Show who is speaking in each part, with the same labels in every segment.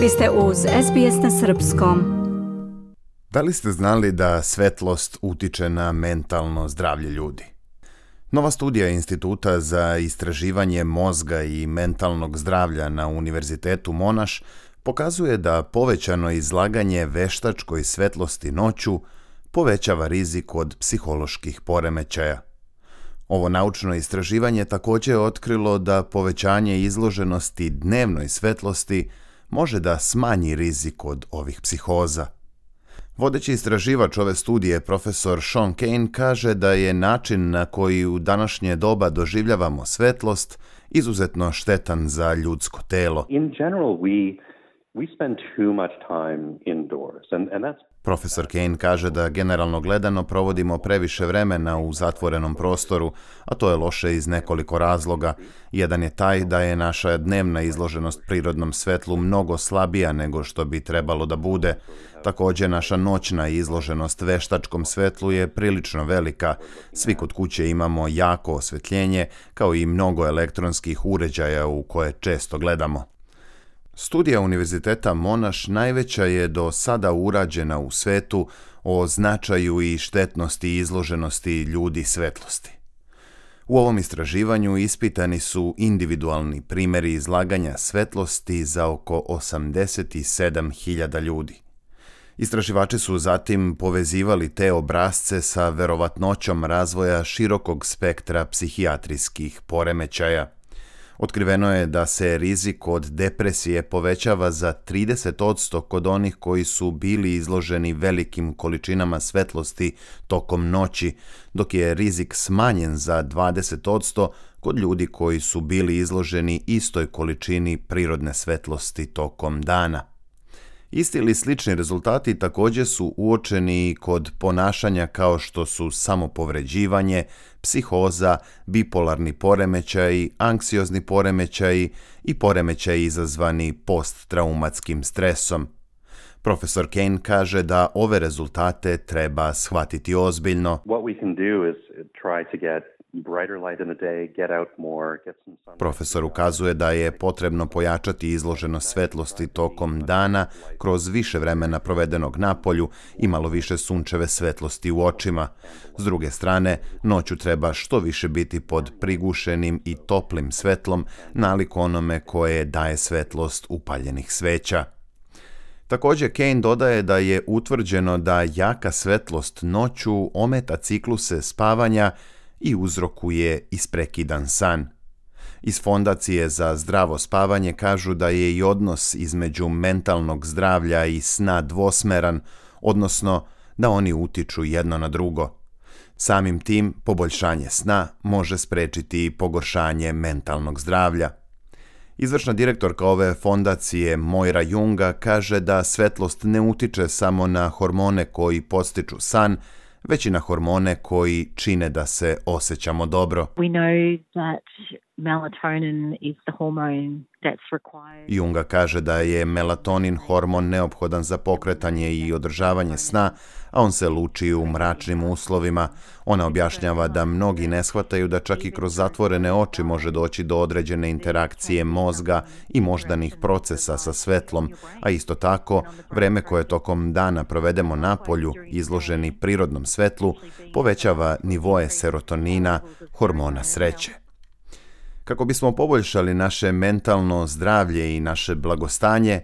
Speaker 1: Vi ste uz SBS na Srpskom. Da li ste znali da svetlost utiče na mentalno zdravlje ljudi? Nova studija Instituta za istraživanje mozga i mentalnog zdravlja na Univerzitetu Monaš pokazuje da povećano izlaganje veštačkoj svetlosti noću povećava rizik od psiholoških poremećaja. Ovo naučno istraživanje takođe je otkrilo da povećanje izloženosti dnevnoj svetlosti – može da smanji rizik od ovih psihoza. Vodeći istraživač ove studije, profesor Sean Kane, kaže da je način na koji u današnje doba doživljavamo svetlost izuzetno štetan za ljudsko telo.
Speaker 2: In general, we We spend too much time indoors and, and that's Profesor Kane kaže da generalno gledano provodimo previše vremena u zatvorenom prostoru, a to je loše iz nekoliko razloga. Jedan je taj da je naša dnevna izloženost prirodnom svetlu mnogo slabija nego što bi trebalo da bude. Takođe, naša noćna izloženost veštačkom svetlu je prilično velika. Svi kod kuće imamo jako osvetljenje, kao i mnogo elektronskih uređaja u koje često gledamo. Studija Univerziteta Monaš najveća je do sada urađena u svetu o značaju i štetnosti izloženosti ljudi svetlosti. U ovom istraživanju ispitani su individualni primeri izlaganja svetlosti za oko 87.000 ljudi. Istraživači su zatim povezivali te obrazce sa verovatnoćom razvoja širokog spektra psihijatrijskih poremećaja – Otkriveno je da se rizik od depresije povećava za 30% kod onih koji su bili izloženi velikim količinama svetlosti tokom noći, dok je rizik smanjen za 20% kod ljudi koji su bili izloženi istoj količini prirodne svetlosti tokom dana. Isti ili slični rezultati takođe su uočeni kod ponašanja kao što su samopovređivanje, psihoza, bipolarni poremećaji, anksiozni poremećaji i poremećaji izazvani posttraumatskim stresom. Profesor Kane kaže da ove rezultate treba shvatiti ozbiljno.
Speaker 3: What we can do is try to get Profesor ukazuje da je potrebno pojačati izloženost svetlosti tokom dana kroz više vremena provedenog na polju i malo više sunčeve svetlosti u očima. S druge strane, noću treba što više biti pod prigušenim i toplim svetlom nalik onome koje daje svetlost upaljenih sveća. Takođe, Kane dodaje da je utvrđeno da jaka svetlost noću ometa cikluse spavanja i uzrokuje isprekidan san. Iz Fondacije za zdravo spavanje kažu da je i odnos između mentalnog zdravlja i sna dvosmeran, odnosno da oni utiču jedno na drugo. Samim tim, poboljšanje sna može sprečiti i pogoršanje mentalnog zdravlja. Izvršna direktorka ove fondacije Moira Junga kaže da svetlost ne utiče samo na hormone koji postiču san, već i na hormone koji čine da se osjećamo dobro. We know that
Speaker 4: Junga kaže da je melatonin hormon neophodan za pokretanje i održavanje sna, a on se luči u mračnim uslovima. Ona objašnjava da mnogi ne shvataju da čak i kroz zatvorene oči može doći do određene interakcije mozga i moždanih procesa sa svetlom, a isto tako vreme koje tokom dana provedemo na polju, izloženi prirodnom svetlu, povećava nivoe serotonina, hormona sreće. Kako bismo poboljšali naše mentalno zdravlje i naše blagostanje,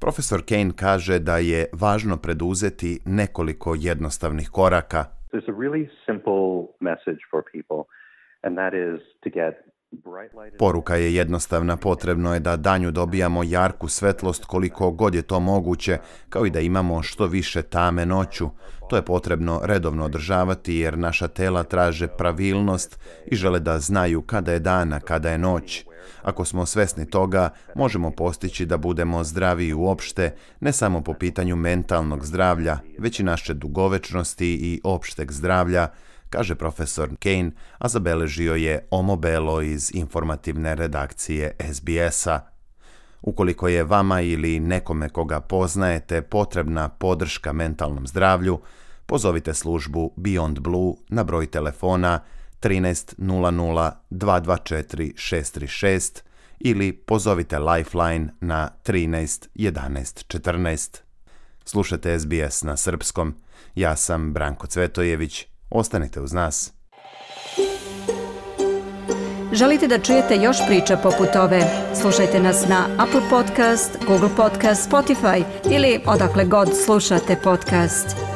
Speaker 4: profesor Kane kaže da je važno preduzeti nekoliko jednostavnih koraka. There's a really simple message for people
Speaker 3: and that is to get Poruka je jednostavna, potrebno je da danju dobijamo jarku svetlost koliko god je to moguće, kao i da imamo što više tame noću. To je potrebno redovno održavati jer naša tela traže pravilnost i žele da znaju kada je dana, kada je noć. Ako smo svesni toga, možemo postići da budemo zdraviji uopšte, ne samo po pitanju mentalnog zdravlja, već i naše dugovečnosti i opšteg zdravlja, kaže profesor Kane, a zabeležio je Omo Belo iz informativne redakcije SBS-a. Ukoliko je vama ili nekome koga poznajete potrebna podrška mentalnom zdravlju, pozovite službu Beyond Blue na broj telefona 13 00 224 636 ili pozovite Lifeline na 13 11 14. Slušate SBS na srpskom. Ja sam Branko Cvetojević. Ostanite uz nas.
Speaker 5: Želite da čujete još priča poput ove? Slušajte nas na Apple Podcast, Google Podcast, Spotify ili odakle god slušate podcast.